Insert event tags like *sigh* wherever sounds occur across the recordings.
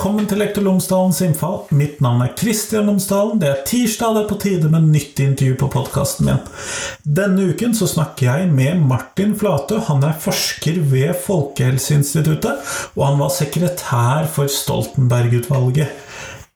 Velkommen til Lektor Lomsdalens innfall. Mitt navn er Kristian Lomsdalen. Det er tirsdag, det er på tide med nytt intervju på podkasten min. Denne uken så snakker jeg med Martin Flatø. Han er forsker ved Folkehelseinstituttet, og han var sekretær for Stoltenberg-utvalget.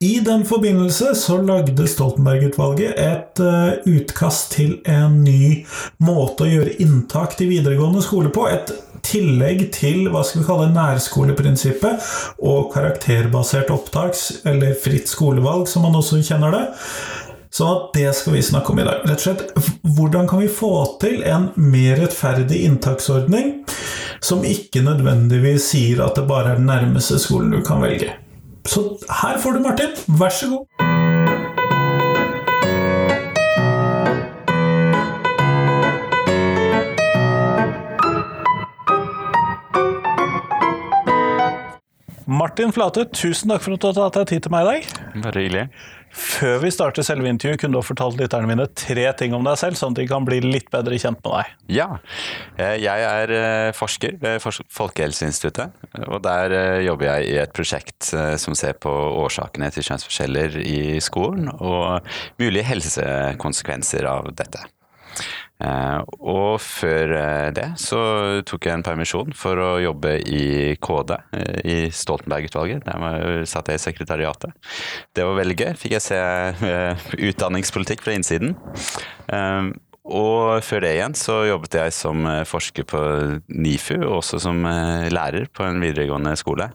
I den forbindelse så lagde Stoltenberg-utvalget et uh, utkast til en ny måte å gjøre inntak til videregående skole på. Et tillegg til hva skal vi kalle nærskoleprinsippet og karakterbasert opptaks, eller fritt skolevalg, som man også kjenner det. Så det skal vi snakke om i dag. Rett og slett, Hvordan kan vi få til en mer rettferdig inntaksordning som ikke nødvendigvis sier at det bare er den nærmeste skolen du kan velge? Så her får du Martin. Vær så god. Martin Flate, tusen takk for at du har tatt deg tid til meg i dag. Bare hyggelig. Før vi starter selve intervjuet, kunne du ha fortalt lytterne mine tre ting om deg selv, sånn at de kan bli litt bedre kjent med deg. Ja. Eh, jeg er eh, forsker ved Folkehelseinstituttet. Og der eh, jobber jeg i et prosjekt som ser på årsakene til kjønnsforskjeller i skolen, og mulige helsekonsekvenser av dette. Eh, og før eh, det så tok jeg en permisjon for å jobbe i KD, eh, i Stoltenberg-utvalget. Der satt jeg i sekretariatet. Det var veldig gøy. Fikk jeg se utdanningspolitikk fra innsiden. Og før det igjen så jobbet jeg som forsker på NIFU, og også som lærer på en videregående skole.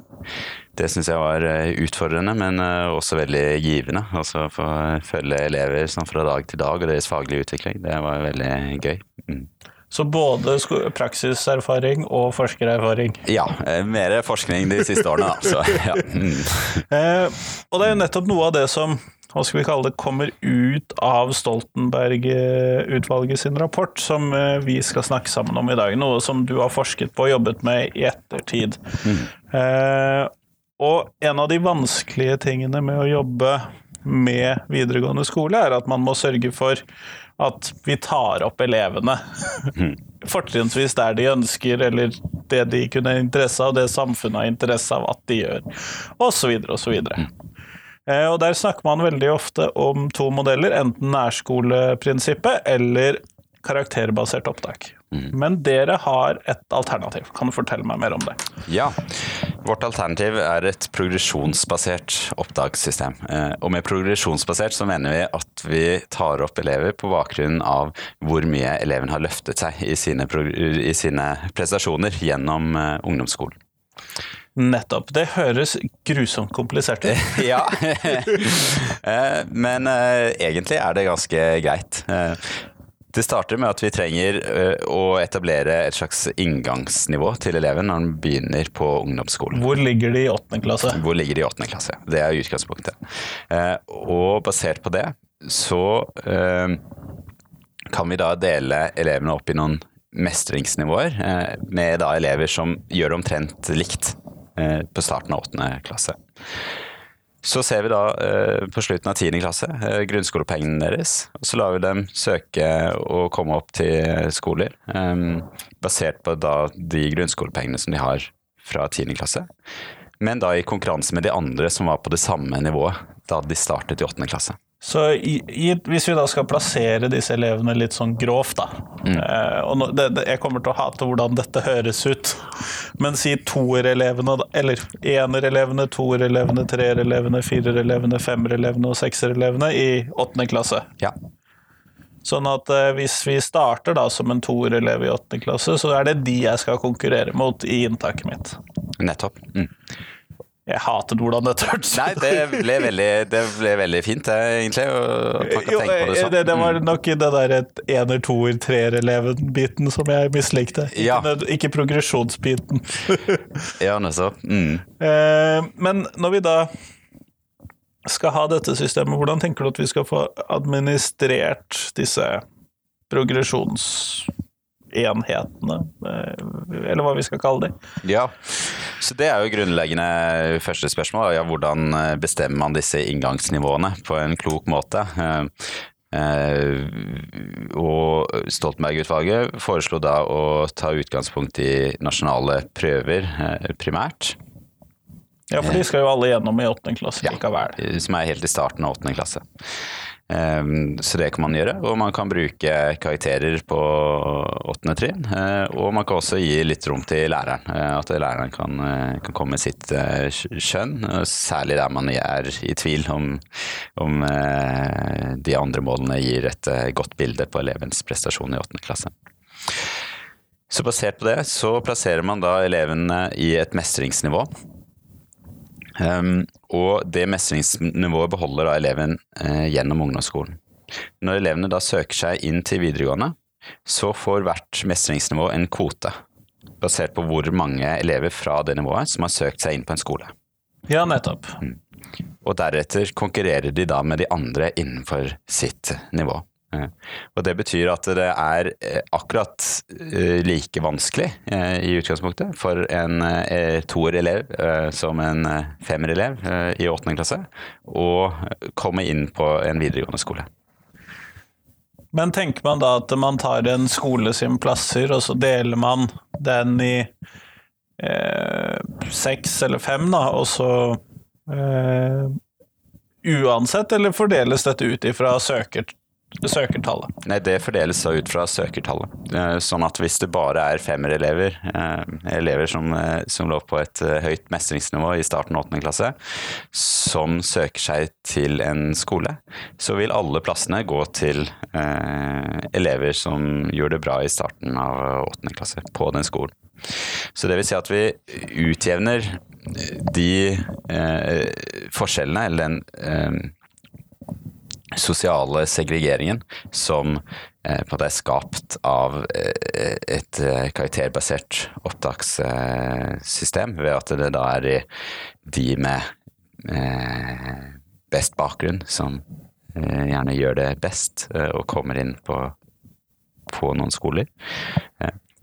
Det syns jeg var eh, utfordrende, men eh, også veldig givende. Altså få følge elever sånn fra dag til dag og deres faglige utvikling. Det var veldig gøy. Mm. Så både praksiserfaring og forskererfaring? Ja, eh, mer forskning de siste årene, da. Så, *laughs* ja. mm. eh, og det er jo nettopp noe av det som hva skal vi kalle det, kommer ut av Stoltenberg-utvalget sin rapport, som vi skal snakke sammen om i dag. Noe som du har forsket på og jobbet med i ettertid. Mm. Eh, og en av de vanskelige tingene med å jobbe med videregående skole, er at man må sørge for at vi tar opp elevene. Mm. *laughs* Fortrinnsvis der de ønsker, eller det de kunne ha interesse av, det samfunnet har interesse av at de gjør, osv. osv. Eh, og der snakker man veldig ofte om to modeller, enten nærskoleprinsippet eller karakterbasert opptak. Mm. Men dere har et alternativ. Kan du fortelle meg mer om det? Ja. Vårt alternativ er et progresjonsbasert opptakssystem. Eh, og med progresjonsbasert så mener vi at vi tar opp elever på bakgrunn av hvor mye eleven har løftet seg i sine, i sine prestasjoner gjennom eh, ungdomsskolen. Nettopp. Det høres grusomt komplisert ut. *laughs* ja. Eh, men egentlig er det ganske greit. Det starter med at vi trenger eh, å etablere et slags inngangsnivå til eleven når han begynner på ungdomsskolen. Hvor ligger de i åttende klasse? Hvor ligger de i åttende klasse. Det er utgangspunktet. Eh, og basert på det så eh, kan vi da dele elevene opp i noen mestringsnivåer, med da elever som gjør det omtrent likt på starten av åttende klasse. Så ser vi da eh, på slutten av 10. klasse eh, grunnskolepengene deres. og Så lar vi dem søke å komme opp til skoler, eh, basert på da de grunnskolepengene som de har fra 10. klasse. Men da i konkurranse med de andre som var på det samme nivået da de startet i åttende klasse. Så i, i, hvis vi da skal plassere disse elevene litt sånn grovt, da mm. eh, og nå, det, det, Jeg kommer til å hate hvordan dette høres ut, *laughs* men si toerelevene, eller enerelevene, toerelevene, treerelevene, firerelevene, femerelevene og sekserelevene i åttende klasse. Ja. Sånn at eh, hvis vi starter da som en toerelev i åttende klasse, så er det de jeg skal konkurrere mot i inntaket mitt. Nettopp. Mm. Jeg hatet hvordan dette hørtes. Nei, det ble veldig, det ble veldig fint, egentlig. Jo, det, sånn. det, det, var mm. nok den der ener, toer, treer-eleven-biten som jeg mislikte. Ja. Ikke, ikke progresjonsbiten. *laughs* ja, nettopp. Mm. Eh, men når vi da skal ha dette systemet, hvordan tenker du at vi skal få administrert disse progresjonsenhetene, eh, eller hva vi skal kalle dem. Ja, så det er jo grunnleggende første spørsmål. Ja, hvordan eh, bestemmer man disse inngangsnivåene på en klok måte? Eh, og Stoltenberg-utvalget foreslo da å ta utgangspunkt i nasjonale prøver primært. Ja, for de skal jo alle gjennom i åttende klasse Ja. likevel. som er helt i starten av åttende klasse. Um, så det kan man gjøre, og man kan bruke karakterer på åttende trinn. Uh, og man kan også gi litt rom til læreren, uh, at læreren kan, uh, kan komme med sitt skjønn. særlig der man er i tvil om, om de andre målene gir et godt bilde på elevens prestasjon i åttende klasse. Så basert på det så plasserer man da elevene i et mestringsnivå. Um, og det mestringsnivået beholder da eleven uh, gjennom ungdomsskolen. Når elevene da søker seg inn til videregående, så får hvert mestringsnivå en kvote, basert på hvor mange elever fra det nivået som har søkt seg inn på en skole. Ja, nettopp. Mm. Og deretter konkurrerer de da med de andre innenfor sitt nivå. Og det betyr at det er eh, akkurat eh, like vanskelig eh, i utgangspunktet for en toerelev som en femmerelev i åttende klasse å komme inn på en videregående skole. Men tenker man da at man tar en skole sin plasser, og så deler man den i eh, seks eller fem, da, og så eh, Uansett, eller fordeles dette ut ifra søker, søkertallet? Nei, Det fordeles da ut fra søkertallet. Eh, sånn at hvis det bare er femmerelever, eh, elever som, eh, som lå på et høyt mestringsnivå i starten av åttende klasse, som søker seg til en skole, så vil alle plassene gå til elever som gjorde det bra i starten av åttende klasse på den skolen. Så det vil si at vi utjevner de eh, forskjellene, eller den eh, sosiale segregeringen som eh, på måte er skapt av eh, et eh, karakterbasert opptakssystem, ved at det da er de med best bakgrunn som gjerne gjør det best og kommer inn på, på noen skoler.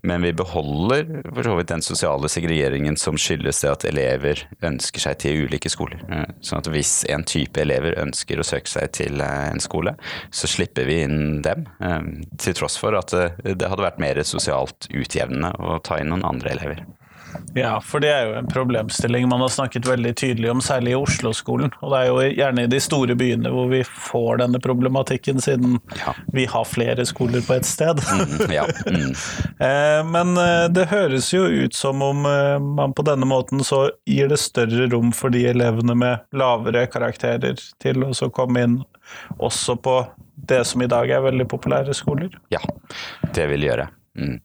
Men vi beholder for så vidt den sosiale segregeringen som skyldes det at elever ønsker seg til ulike skoler. Sånn at hvis en type elever ønsker å søke seg til eh, en skole, så slipper vi inn dem. Eh, til tross for at eh, det hadde vært mer sosialt utjevnende å ta inn noen andre elever. Ja, for det er jo en problemstilling man har snakket veldig tydelig om, særlig i Oslo-skolen. Og det er jo gjerne i de store byene hvor vi får denne problematikken, siden ja. vi har flere skoler på ett sted. Mm, ja. mm. *laughs* Eh, men eh, det høres jo ut som om eh, man på denne måten så gir det større rom for de elevene med lavere karakterer til å komme inn også på det som i dag er veldig populære skoler. Ja, det vil gjøre. Mm.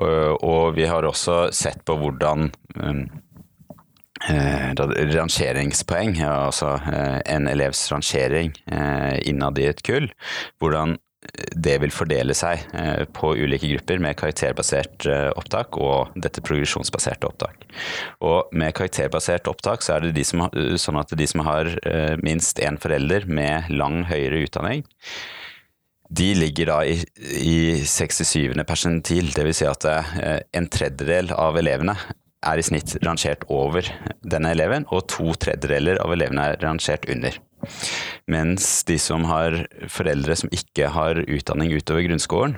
Og, og, vi har også sett på hvordan um, eh, rangeringspoeng, altså eh, en elevs rangering eh, innad i et kull, hvordan det vil fordele seg eh, på ulike grupper med karakterbasert eh, opptak og dette progresjonsbaserte opptak. Og med karakterbasert opptak så er det de som, sånn at de som har eh, minst én forelder med lang høyere utdanning, de ligger da i, i 67. persentil, dvs. Si at eh, en tredjedel av elevene er i snitt rangert over denne eleven, og to tredjedeler av elevene er rangert under. Mens de som har foreldre som ikke har utdanning utover grunnskolen,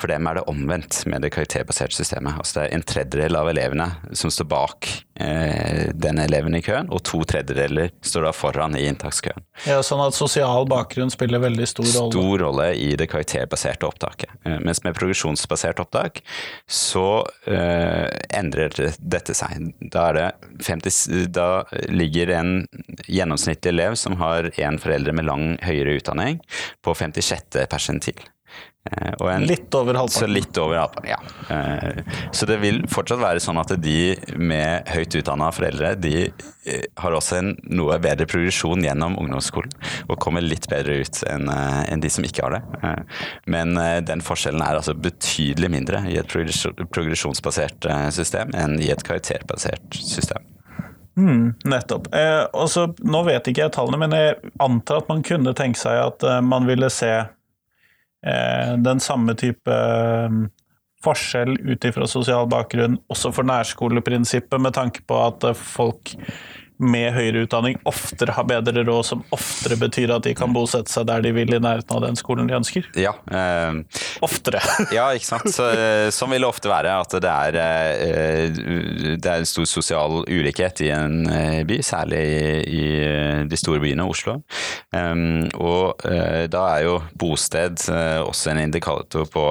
for dem er det omvendt med det karakterbaserte systemet. Altså det er en tredjedel av elevene som står bak eh, den eleven i køen, og to tredjedeler står da foran i inntakskøen. Ja, Sånn at sosial bakgrunn spiller veldig stor rolle? Stor rolle i det karakterbaserte opptaket. Eh, mens med progresjonsbasert opptak så eh, endrer dette seg. Da, 50, da ligger en gjennomsnittlig elev som har én forelder med lang høyere utdanning, på 56. persentil. Eh, en, litt over halvparten. Så litt over halvparten, ja. Eh, så det vil fortsatt være sånn at de med høyt utdanna foreldre, de eh, har også en noe bedre progresjon gjennom ungdomsskolen og kommer litt bedre ut enn de som ikke har det. Men den forskjellen er altså betydelig mindre i et progresjonsbasert system enn i et karakterbasert system. Mm, nettopp. Eh, også, nå vet ikke jeg tallene, men jeg antar at man kunne tenke seg at man ville se den samme type um, forskjell ut ifra sosial bakgrunn også for nærskoleprinsippet, med tanke på at folk med høyere utdanning oftere har bedre råd, som oftere betyr at de kan bosette seg der de vil i nærheten av den skolen de ønsker? Ja. Eh, oftere. *laughs* ja, ikke sant. Så, eh, sånn vil det ofte være. At det er, eh, det er stor sosial ulikhet i en eh, by, særlig i, i de store byene, Oslo. Um, og da er jo bosted også en indikator på,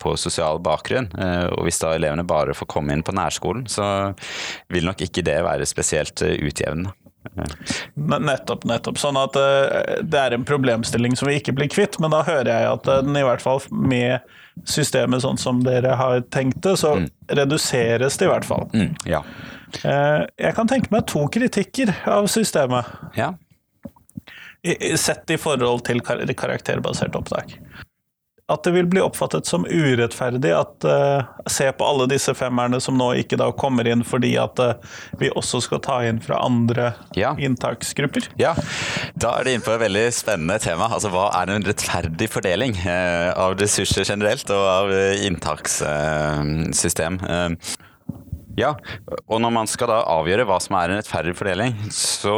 på sosial bakgrunn. og hvis da elevene bare får komme inn på nærskolen, så vil nok ikke det være spesielt eh, utjevnende. Nettopp, nettopp. Sånn at uh, det er en problemstilling som vi ikke blir kvitt, men da hører jeg at uh, den i hvert fall med systemet sånn som dere har tenkt det, så mm. reduseres det i hvert fall. Mm, ja. jeg kan tenke meg to kritikker av systemet. Ja. Sett i forhold til karakterbasert opptak at det vil bli oppfattet som urettferdig at uh, Se på alle disse femmerne som nå ikke da kommer inn fordi at uh, vi også skal ta inn fra andre ja. inntaksgrupper. Ja, da er det inne på et veldig spennende tema. Altså hva er en rettferdig fordeling uh, av ressurser generelt og av inntakssystem? ja, og når man skal da avgjøre hva som er en rettferdig fordeling, så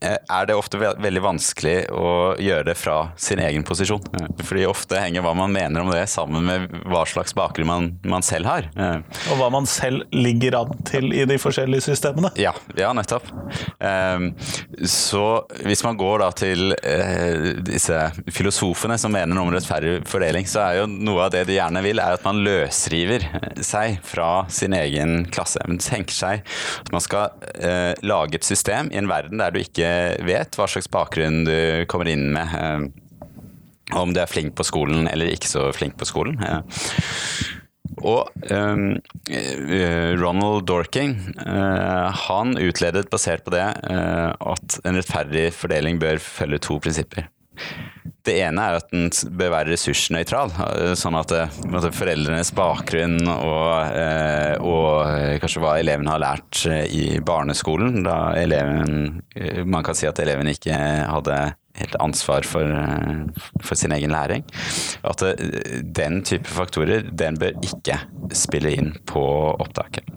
er det ofte veldig vanskelig å gjøre det fra sin egen posisjon. Eh, fordi ofte henger hva man mener om det sammen med hva slags bakgrunn man, man selv har. Eh, Og hva man selv ligger an til i de forskjellige systemene. Ja, ja nettopp. Så hvis man går da til disse filosofene som mener noe om rettferdig fordeling, så er jo noe av det de gjerne vil, er at man løsriver seg fra sin egen klasse. Man tenker seg at man skal lage et system i en verden der du ikke vet hva slags bakgrunn du kommer inn med. Eh, om du er flink på skolen eller ikke så flink på skolen. Og um, Ronald Dorking uh, han utledet basert på det uh, at en rettferdig fordeling bør følge to prinsipper. Det ene er at den bør være ressursnøytral, sånn at, at foreldrenes bakgrunn og, eh, og, kanskje hva eleven har lært i barneskolen, da eleven Man kan si at eleven ikke hadde helt ansvar for, for sin egen læring. At den type faktorer, den bør ikke spille inn på opptaket.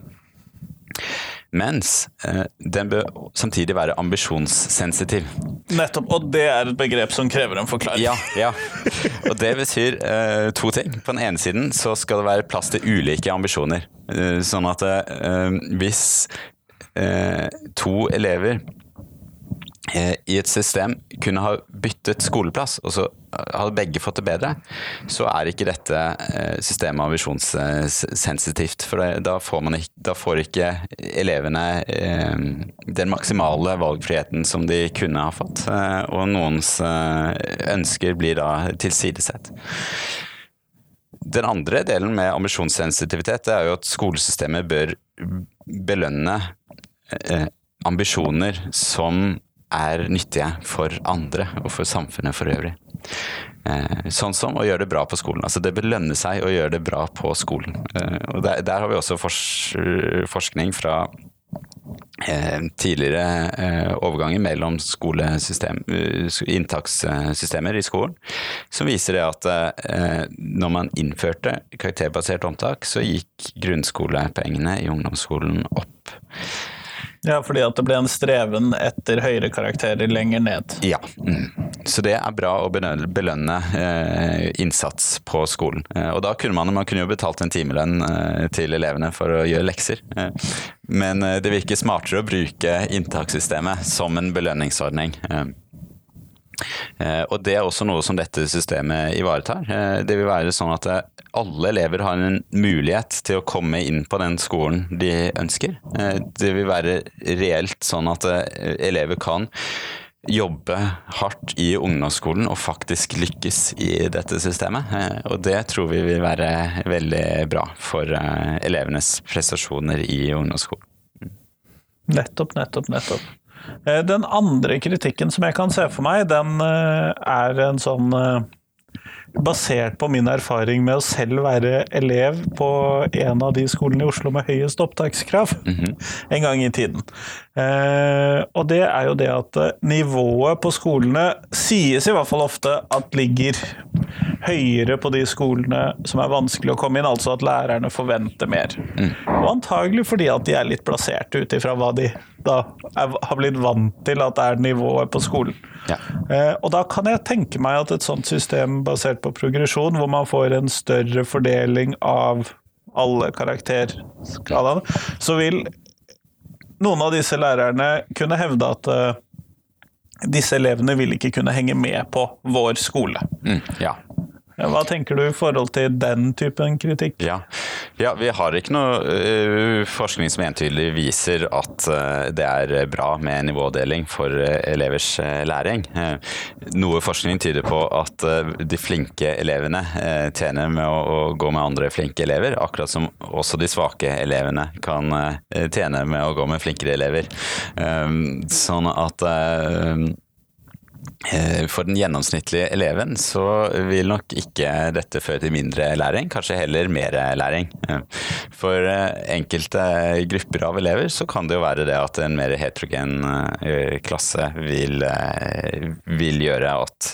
Mens eh, den bør samtidig være ambisjonssensitiv. Nettopp, og det er et begrep som krever en forklaring. Ja, ja. og det betyr eh, to ting. På den ene siden så skal det være plass til ulike ambisjoner. Eh, sånn at eh, hvis eh, to elever Eh, i et system kunne ha byttet skoleplass, og så hadde begge fått det bedre, så er ikke dette eh, systemet ambisjonssensitivt. For da får, ikke, da får ikke elevene eh, den maksimale valgfriheten som de kunne ha fått. Og noens ønsker blir da tilsidesett. Den andre delen med ambisjonssensitivitet er jo at skolesystemet bør belønne ambisjoner som er nyttige for andre og for samfunnet for øvrig. Eh, sånn som å gjøre det bra på skolen. Altså det belønner seg å gjøre det bra på skolen. Eh, og der, der, har vi også fors forskning fra eh, tidligere overganger mellom inntakssystemer i skolen, som viser det at når man innførte karakterbasert omtak, så gikk grunnskolepoengene i ungdomsskolen opp. Ja, fordi at det ble en streven etter høyere karakterer lenger ned. Ja, mm. Så det er bra å belønne eh, innsats på skolen. Eh, og da kunne man, man kunne jo betalt en timelønn eh, til elevene for å gjøre lekser. Men det virker smartere å bruke inntakssystemet som en belønningsordning. Og Det er også noe som dette systemet ivaretar. Det vil være sånn at alle elever har en mulighet til å komme inn på den skolen de ønsker. Det vil være reelt sånn at elever kan jobbe hardt i ungdomsskolen og faktisk lykkes i dette systemet. Og det tror vi vil være veldig bra for elevenes prestasjoner i ungdomsskolen. Nettopp, nettopp, nettopp. Eh, den andre kritikken som jeg kan se for meg, den eh, er en sånn eh, Basert på min erfaring med å selv være elev på en av de skolene i Oslo med høyest opptakskrav mm -hmm. *laughs* en gang i tiden. og det er jo det at nivået på skolene sies i hvert fall ofte at ligger høyere på de skolene som er vanskelig å komme inn, altså at lærerne forventer mer. Mm. Og antagelig fordi at de er litt plassert ut ifra hva de da er, har blitt vant til at er nivået på skolen. Ja. Eh, og da kan jeg tenke meg at et sånt system basert på progresjon, hvor man får en større fordeling av alle karakterskalaene, så vil noen av disse lærerne kunne hevde at eh, disse elevene vil ikke kunne henge med på vår skole. Mm, ja. Hva tenker du i forhold til den typen kritikk? Ja, ja vi har ikke noe uh, forskning som entydig viser at uh, det er bra med nivådeling for uh, elevers læring. noe forskning tyder på at de flinke elevene tjener med å, gå med andre flinke elever, akkurat som også de svake elevene kan tjene med å gå med flinkere elever. sånn at Eh, for den gjennomsnittlige eleven så vil nok ikke dette føre til mindre læring, kanskje heller mer læring. Eh, for eh, enkelte grupper av elever så kan det jo være det at en mer heterogen klasse vil, vil gjøre at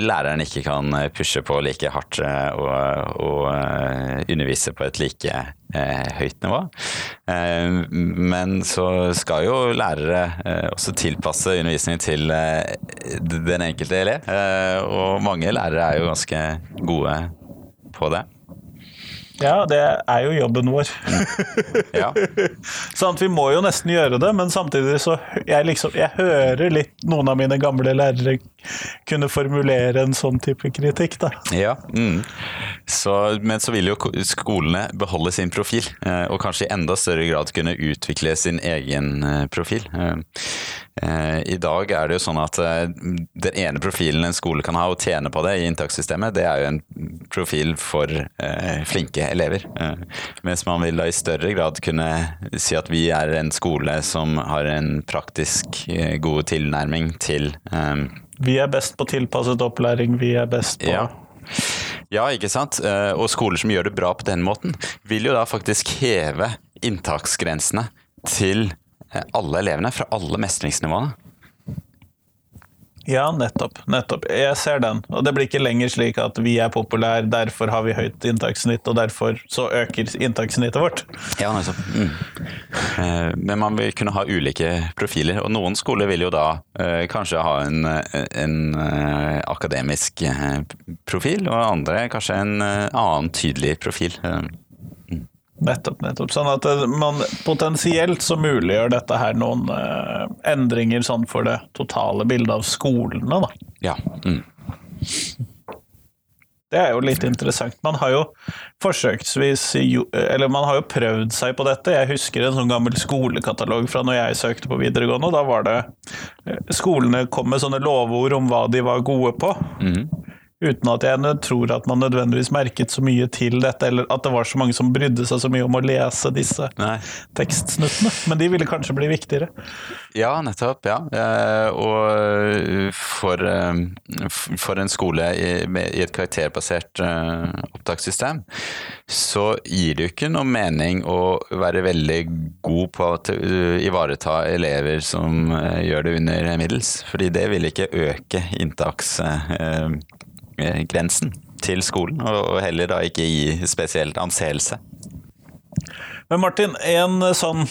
læreren ikke kan pushe på like hardt og, og undervise på et like høyt nivå. Men så skal jo lærere også tilpasse undervisningen til den enkelte elev. Eh, og mange lærere er jo ganske gode på det. Ja, det er jo jobben vår. ja. *laughs* sånn vi må jo nesten gjøre det, men samtidig så jeg, liksom, jeg hører litt noen av mine gamle lærere kunne formulere en sånn type kritikk, da. Ja, mm. så, men så vil jo skolene beholde sin profil, eh, og kanskje i enda større grad kunne utvikle sin egen eh, profil. Eh, I dag er det jo sånn at den ene profilen en skole kan ha og tjene på det i inntakssystemet, det er jo en profil for flinke elever. Mens man vil da i større grad kunne si at vi er en skole som har en praktisk god tilnærming til Vi er best på tilpasset opplæring, vi er best på ja. Ja, ikke sant. Og skoler som gjør det bra på den måten, vil jo da faktisk heve inntaksgrensene til alle elevene fra alle mestringsnivåene. Ja, nettopp. nettopp. Jeg ser den. Og det blir ikke lenger slik at vi er populære, derfor har vi høyt inntakssnitt, og derfor så øker inntakssnittet vårt. Ja, nettopp. Mm. Eh, men man vil kunne ha ulike profiler, og noen skoler vil jo da eh, kanskje ha en, en eh, akademisk profil, og andre kanskje en annen tydelig profil. Nettopp, nettopp. Sånn at eh, man potensielt så muliggjør dette her noen uh, endringer sånn for det totale bildet av skolene, da. Ja. Mm. Det er jo litt interessant. Man har jo forsøksvis Eller man har jo prøvd seg på dette. Jeg husker en sånn gammel skolekatalog fra når jeg søkte på videregående. Da var det eh, Skolene kom med sånne lovord om hva de var gode på. Mm. Uten at jeg tror at man nødvendigvis merket så mye til dette, eller at det var så mange som brydde seg så mye om å lese disse Nei. tekstsnuttene. Men de ville kanskje bli viktigere? Ja, nettopp. Ja. Eh, og for, eh, for en skole i, et karakterbasert eh, opptakssystem, så gir det jo ikke noe mening å være veldig god på å ivareta elever som gjør det under middels, fordi det vil ikke øke inntaks grensen til skolen, og heller da ikke gi spesielt anseelse. Men Martin, en eh, sånn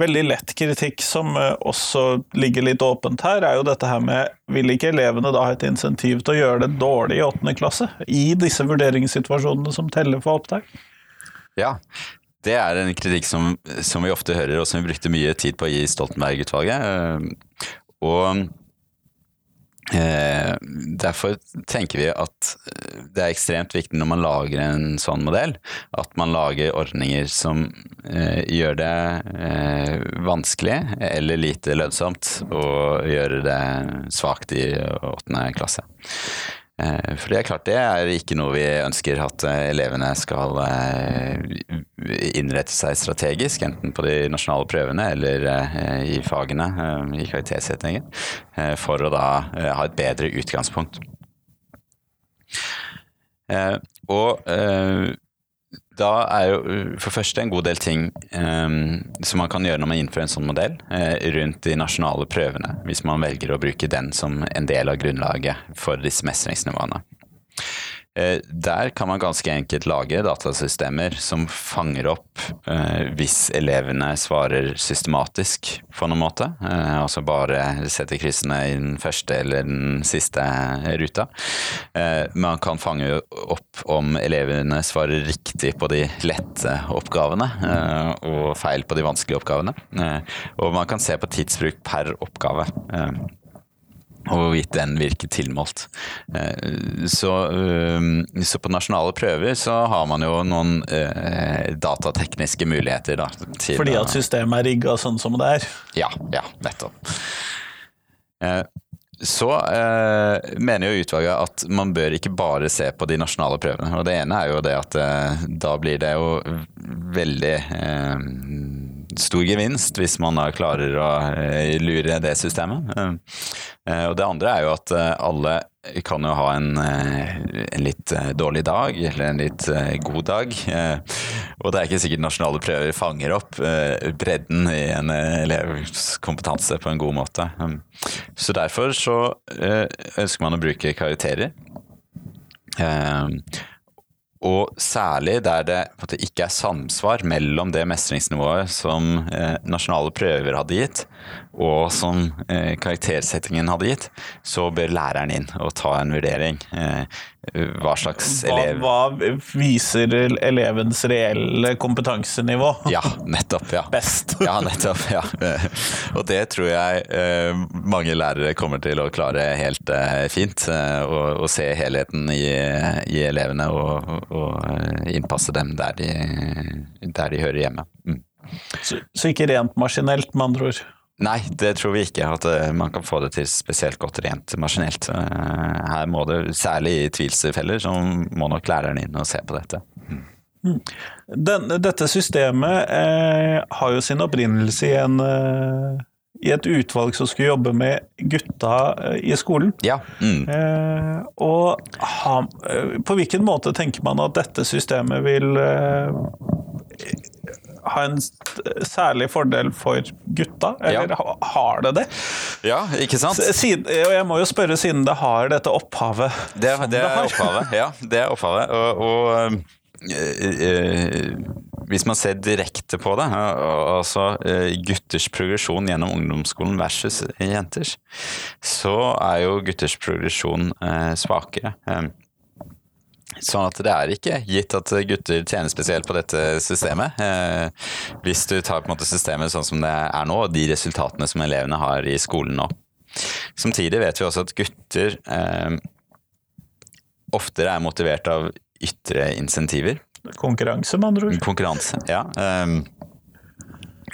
veldig lett kritikk som eh, også ligger litt åpent her, er jo dette her med Vil ikke elevene da ha et insentiv til å gjøre det dårlig i åttende klasse? I disse vurderingssituasjonene som teller for opptak? Ja, det er en kritikk som, som vi ofte hører, og som vi brukte mye tid på i Stoltenberg-utvalget. Og Eh, derfor tenker vi at eh, det er ekstremt viktig når man lager en sånn modell, at man lager ordninger som eh, gjør det eh, vanskelig eller lite lønnsomt å gjøre det svakt i åttende klasse. Eh, for det er klart, det er ikke noe vi ønsker at eh, elevene skal eh, innrette seg strategisk, enten på de nasjonale prøvene eller i fagene i kvalitetssettingen, for å da ha et bedre utgangspunkt. Og da er jo uh, for første en god del ting um, som man kan gjøre når man innfører en sånn modell, uh, rundt de nasjonale prøvene, hvis man velger å bruke den som en del av grunnlaget for disse mestringsnivåene. Eh, der kan man ganske enkelt lage datasystemer som fanger opp eh, hvis elevene svarer systematisk på noen måte. Altså bare setter kryssene i den første eller den siste ruta. Man kan fange opp om elevene svarer riktig på de lette oppgavene og feil på de vanskelige oppgavene. Og man kan se på tidsbruk per oppgave og hvorvidt den virker tilmålt. Eh, så, eh, så, på nasjonale prøver så har man jo noen eh, datatekniske muligheter. Da, Fordi at systemet er rigga sånn som det er? Ja, ja nettopp. Så eh, mener jo utvalget at man bør ikke bare se på de nasjonale prøvene. Og det ene er jo det at eh, da blir det jo veldig eh, stor gevinst hvis man da klarer å eh, lure det systemet. Eh, og det andre er jo at eh, alle kan jo ha en, en litt dårlig dag eller en litt god dag. Og det er ikke sikkert nasjonale prøver fanger opp bredden i en elevs kompetanse på en god måte. Så derfor så ønsker man å bruke karakterer. Og særlig der det måte, ikke er samsvar mellom det mestringsnivået som eh, nasjonale prøver hadde gitt, og som eh, karaktersettingen hadde gitt, så bør læreren inn og ta en vurdering. Eh, hva slags elev Hva, hva, viser elevens reelle kompetansenivå? Ja, nettopp. ja. Best. *laughs* ja, nettopp. ja. *laughs* Og det tror jeg eh, mange lærere kommer til å klare helt eh, fint. Eh, og, og, se helheten i, i elevene og, og, innpasse dem der de, der de hører hjemme. Mm. Så, så ikke rent maskinelt, med andre ord? Nei, det tror vi ikke. At eh, man kan få det til spesielt godt rent maskinelt. Eh, her må det, særlig i tvilsfeller, så må nok læreren inn og se på dette. Mm. Den, dette systemet eh, har jo sin opprinnelse i, en, eh, i et utvalg som skulle jobbe med gutta eh, i skolen. Ja. Mm. Eh, og ha, på hvilken måte tenker man at dette systemet vil ha en særlig fordel for gutta, eller ja. har det det? Ja, ikke sant? Siden, og jeg må jo spørre, siden det har dette opphavet Det, det er opphavet, ja. Det er opphavet. Og, og øh, øh, hvis man ser direkte på det, altså gutters progresjon gjennom ungdomsskolen versus jenters, så er jo gutters progresjon svakere. Sånn at det er ikke gitt at gutter tjener spesielt på dette systemet. Eh, hvis du tar på en måte systemet sånn som det er nå, og de resultatene som elevene har i skolen nå. Samtidig vet vi også at gutter eh, oftere er motivert av ytre insentiver. Konkurranse, med andre ord. Konkurranse, ja. Um,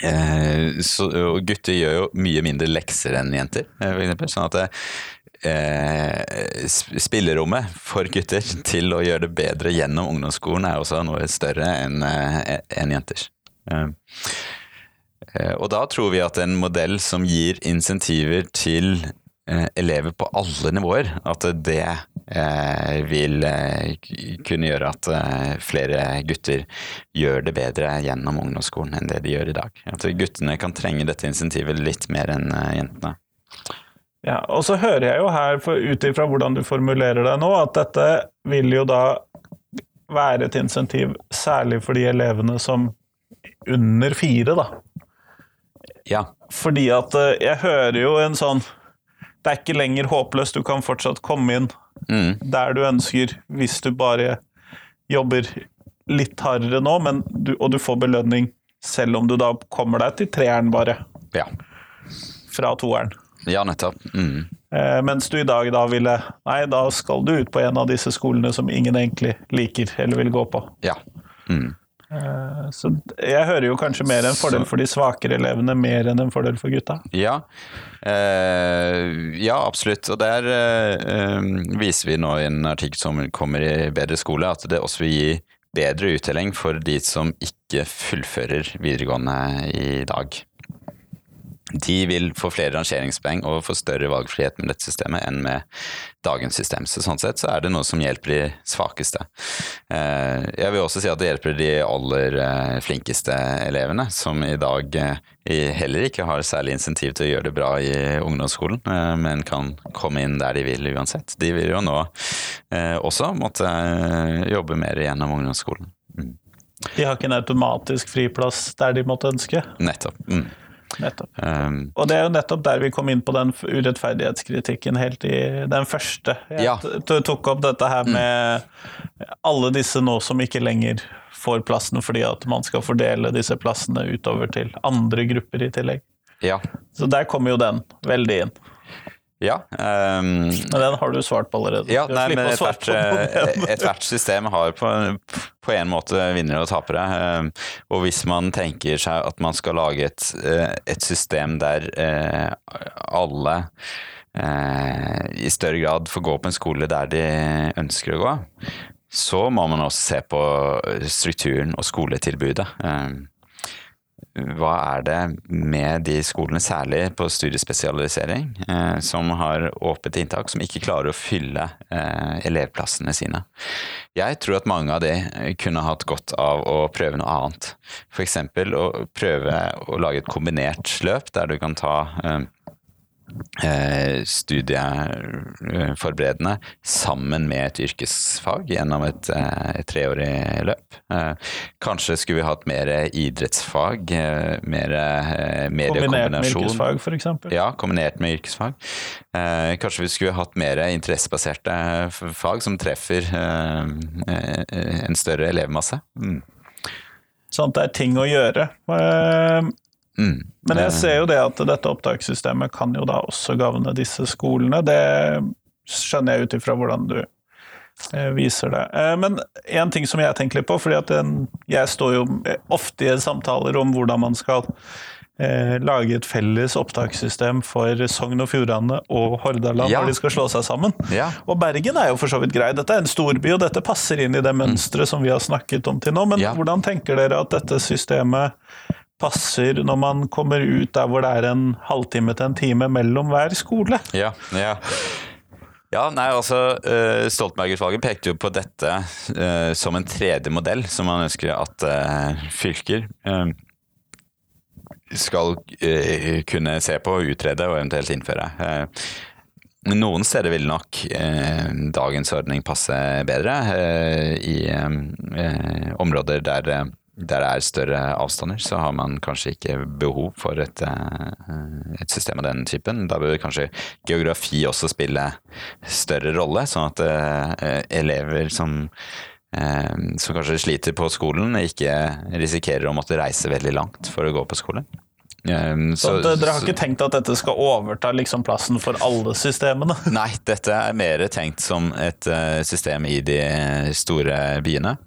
eh, så, gutter gjør jo mye mindre lekser enn jenter, eh, eksempel. Sånn at det, eh, spillerommet for gutter til å gjøre det bedre gjennom ungdomsskolen er også noe større enn eh, en jenters. Eh, og da tror vi at en modell som gir insentiver til elever på alle nivåer, at det vil kunne gjøre at flere gutter gjør det bedre gjennom ungdomsskolen enn det de gjør i dag. At guttene kan trenge dette insentivet litt mer enn jentene. Ja, og så hører jeg jo her, ut ifra hvordan du formulerer deg nå, at dette vil jo da være et insentiv særlig for de elevene som under fire, da. Ja. Fordi at eh, jeg hører jo en sånn Det er ikke lenger håpløst, du kan fortsatt komme inn mm. der du ønsker, hvis du bare jobber litt hardere nå, du, og du får belønning selv om du da kommer deg til treeren, bare. Ja. Fra toeren. Ja, nettopp. Mm. Eh, mens du i dag da ville Nei, da skal du ut på en av disse skolene som ingen egentlig liker eller vil gå på. Ja. Mm. Eh, så jeg hører jo kanskje mer en fordel for de svakere elevene mer enn en fordel for gutta. Ja, eh, ja absolutt. Og der eh, viser vi nå i en artikkel som kommer i Bedre skole, at det også vil gi bedre uttelling for de som ikke fullfører videregående i dag de vil få flere rangeringspoeng og få større valgfrihet med dette systemet enn med dagens system. Så sånn sett så er det noe som hjelper de svakeste. Eh, jeg vil også si at det hjelper de aller eh, flinkeste elevene, som i dag eh, heller ikke har særlig insentiv til å gjøre det bra i ungdomsskolen, men kan komme inn der de vil uansett. De vil jo nå også måtte jobbe mer gjennom ungdomsskolen. Mm. De har ikke en automatisk friplass der de måtte ønske. Nettopp. Mm. Nettopp. Um, Og det er jo nettopp der vi kom inn på den urettferdighetskritikken helt i den første. Jeg Ja. tok opp dette her med alle disse nå som ikke lenger får plassen fordi at man skal fordele disse plassene utover til andre grupper i tillegg. ja. Så der kommer jo den veldig inn. Ja. Um, Men den har du svart på allerede. Ja, nei, men ethvert på den igjen. et hvert system har på, på en måte vinnere og tapere. eh, Og hvis man tenker seg at man skal lage et, eh, et system der eh, alle eh, i større grad får gå på en skole der de ønsker å gå, så må man også se på strukturen og skoletilbudet. Eh, hva er det med de skolene, særlig på studiespesialisering, eh, som har åpent inntak, som ikke klarer å fylle eh, elevplassene sine? Jeg tror at mange av de kunne hatt godt av å prøve noe annet. F.eks. å prøve å lage et kombinert løp der du kan ta eh, eh, studieforberedende sammen med et yrkesfag gjennom et, eh, et treårig løp. Eh, kanskje skulle vi hatt mer idrettsfag, eh, mer mediekombinasjon. Kombinert med yrkesfag, f.eks. Ja, kombinert med yrkesfag. Eh, kanskje vi skulle hatt mer interessebaserte fag som treffer eh, eh, en større elevmasse. Mm. Sånn det er ting å gjøre. Mm. Men jeg ser jo det at dette opptakssystemet kan jo da også gagne disse skolene. Det skjønner jeg ut ifra hvordan du eh, viser det. Eh, Men en ting som jeg tenker litt på, fordi at jeg står jo ofte i samtaler om hvordan man skal eh, lage et felles opptakssystem for Sogn og Fjordane og Hordaland Ja. når de skal slå seg sammen. Ja. Og Bergen er jo for så vidt grei. Dette er en storby, og dette passer inn i det mønsteret som vi har snakket om til nå. Men Ja. hvordan tenker dere at dette systemet passer når man kommer ut der hvor det er en halvtime til en time mellom hver skole? Ja, ja. Ja, nei, altså eh, Stoltenberg-utvalget pekte jo på dette uh, som en tredje modell som man ønsker at uh, fylker skal kunne se på, utrede og eventuelt innføre. Noen steder vil nok eh, dagens ordning passe bedre. Eh, I eh, områder der, der det er større avstander, så har man kanskje ikke behov for et, eh, et system av den typen. Da bør kanskje geografi også spille større rolle, sånn at uh, elever som uh, som kanskje sliter på skolen, ikke risikerer å måtte reise veldig langt for å gå på skole. Um, Så, så- dere har ikke tenkt at dette skal overta liksom plassen for alle systemene? *laughs* Nei, dette er mer tenkt som et system i de store byene.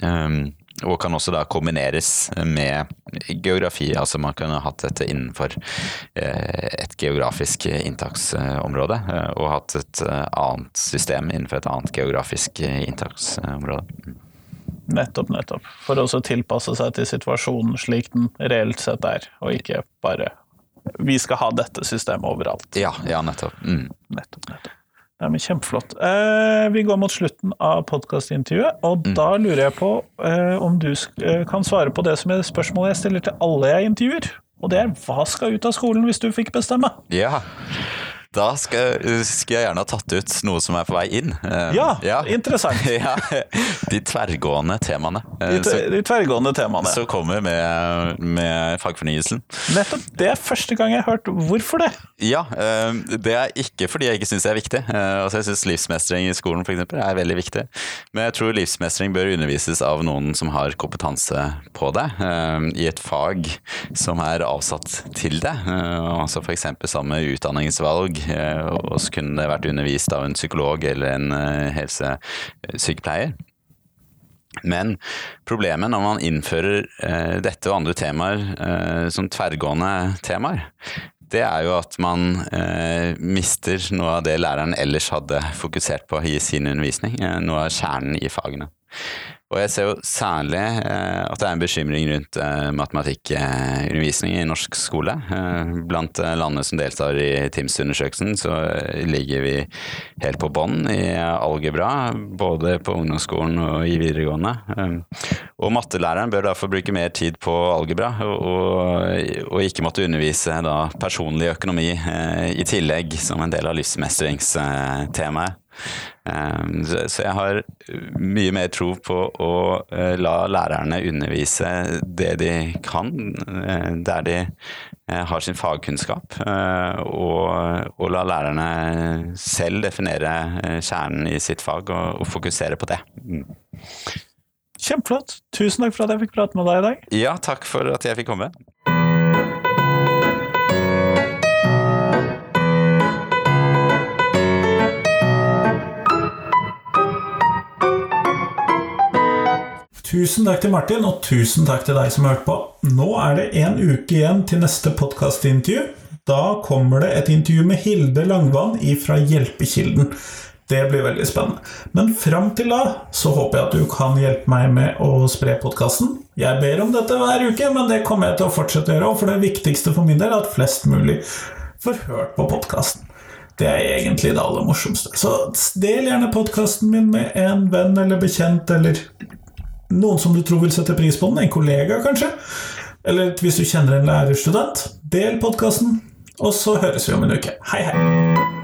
Um, og kan også da kombineres med geografi. Altså man kunne hatt dette innenfor eh, et geografisk inntaksområde. eh, og hatt et eh, annet system innenfor et annet geografisk inntaksområde. Nettopp, nettopp. For å tilpasse seg til situasjonen slik den reelt sett er, og ikke bare vi skal ha dette systemet overalt. Ja, ja nettopp. Mm. Nettopp, nettopp. Nei, men Kjempeflott. Eh, vi går mot slutten av podkastintervjuet, og da lurer jeg på eh, om du eh, kan svare på det som er spørsmålet jeg stiller til alle jeg intervjuer. Og det er hva skal ut av skolen hvis du fikk bestemme? Ja. Da skal, skal, jeg gjerne ha tatt ut noe som er på vei inn. Eh, Ja, interessant. *laughs* ja, de tverrgående temaene. De, eh, de tverrgående temaene. som kommer med, med fagfornyelsen. Nettopp. Det er første gang jeg har hørt hvorfor det. Ja, eh, det er ikke fordi jeg ikke syns det er viktig. Altså jeg syns livsmestring i skolen for eksempel, er veldig viktig. Men jeg tror livsmestring bør undervises av noen som har kompetanse på det. I et fag som er avsatt til det. Altså F.eks. sammen med utdanningsvalg. Eh, Og så kunne det vært undervist av en psykolog eller en eh, helsesykepleier. Men problemet når man innfører eh, dette og andre temaer som tverrgående temaer, det er jo at man eh, mister noe av det læreren ellers hadde fokusert på i sin undervisning. Noe av kjernen i fagene. Og jeg ser jo særlig eh, at det er en bekymring rundt eh, matematikkundervisning i norsk skole. Eh, blant landene som deltar i TIMSS-undersøkelsen, så ligger vi helt på bånn i algebra, både på ungdomsskolen og i videregående. Og mattelæreren bør derfor bruke mer tid på algebra, og, og, ikke måtte undervise da personlig økonomi i tillegg som en del av livsmestringstemaet. Um, så, jeg har mye mer tro på å uh, la lærerne undervise det de kan, uh, der de uh, har sin fagkunnskap, og, og, la lærerne selv definere kjernen i sitt fag og, og fokusere på det. Mm. Kjempeflott. Tusen takk for at jeg fikk prate med deg i dag. Ja, takk for at jeg fikk komme. Tusen takk til Martin, og tusen takk til deg som har hørt på. Nå er det en uke igjen til neste podkastintervju. Da kommer det et intervju med Hilde Langvann fra Hjelpekilden. Det blir veldig spennende. Men fram til da så håper jeg at du kan hjelpe meg med å spre podkasten. Jeg ber om dette hver uke, men det kommer jeg til å fortsette å gjøre. For det viktigste for min del er at flest mulig får hørt på podkasten. Det er egentlig det aller morsomste. Så del gjerne podkasten min med en venn eller bekjent, eller noen som du tror vil sette pris på den. En kollega, kanskje. Eller hvis du kjenner en lærerstudent. Del podkasten, og så høres vi om en uke. Hei, hei!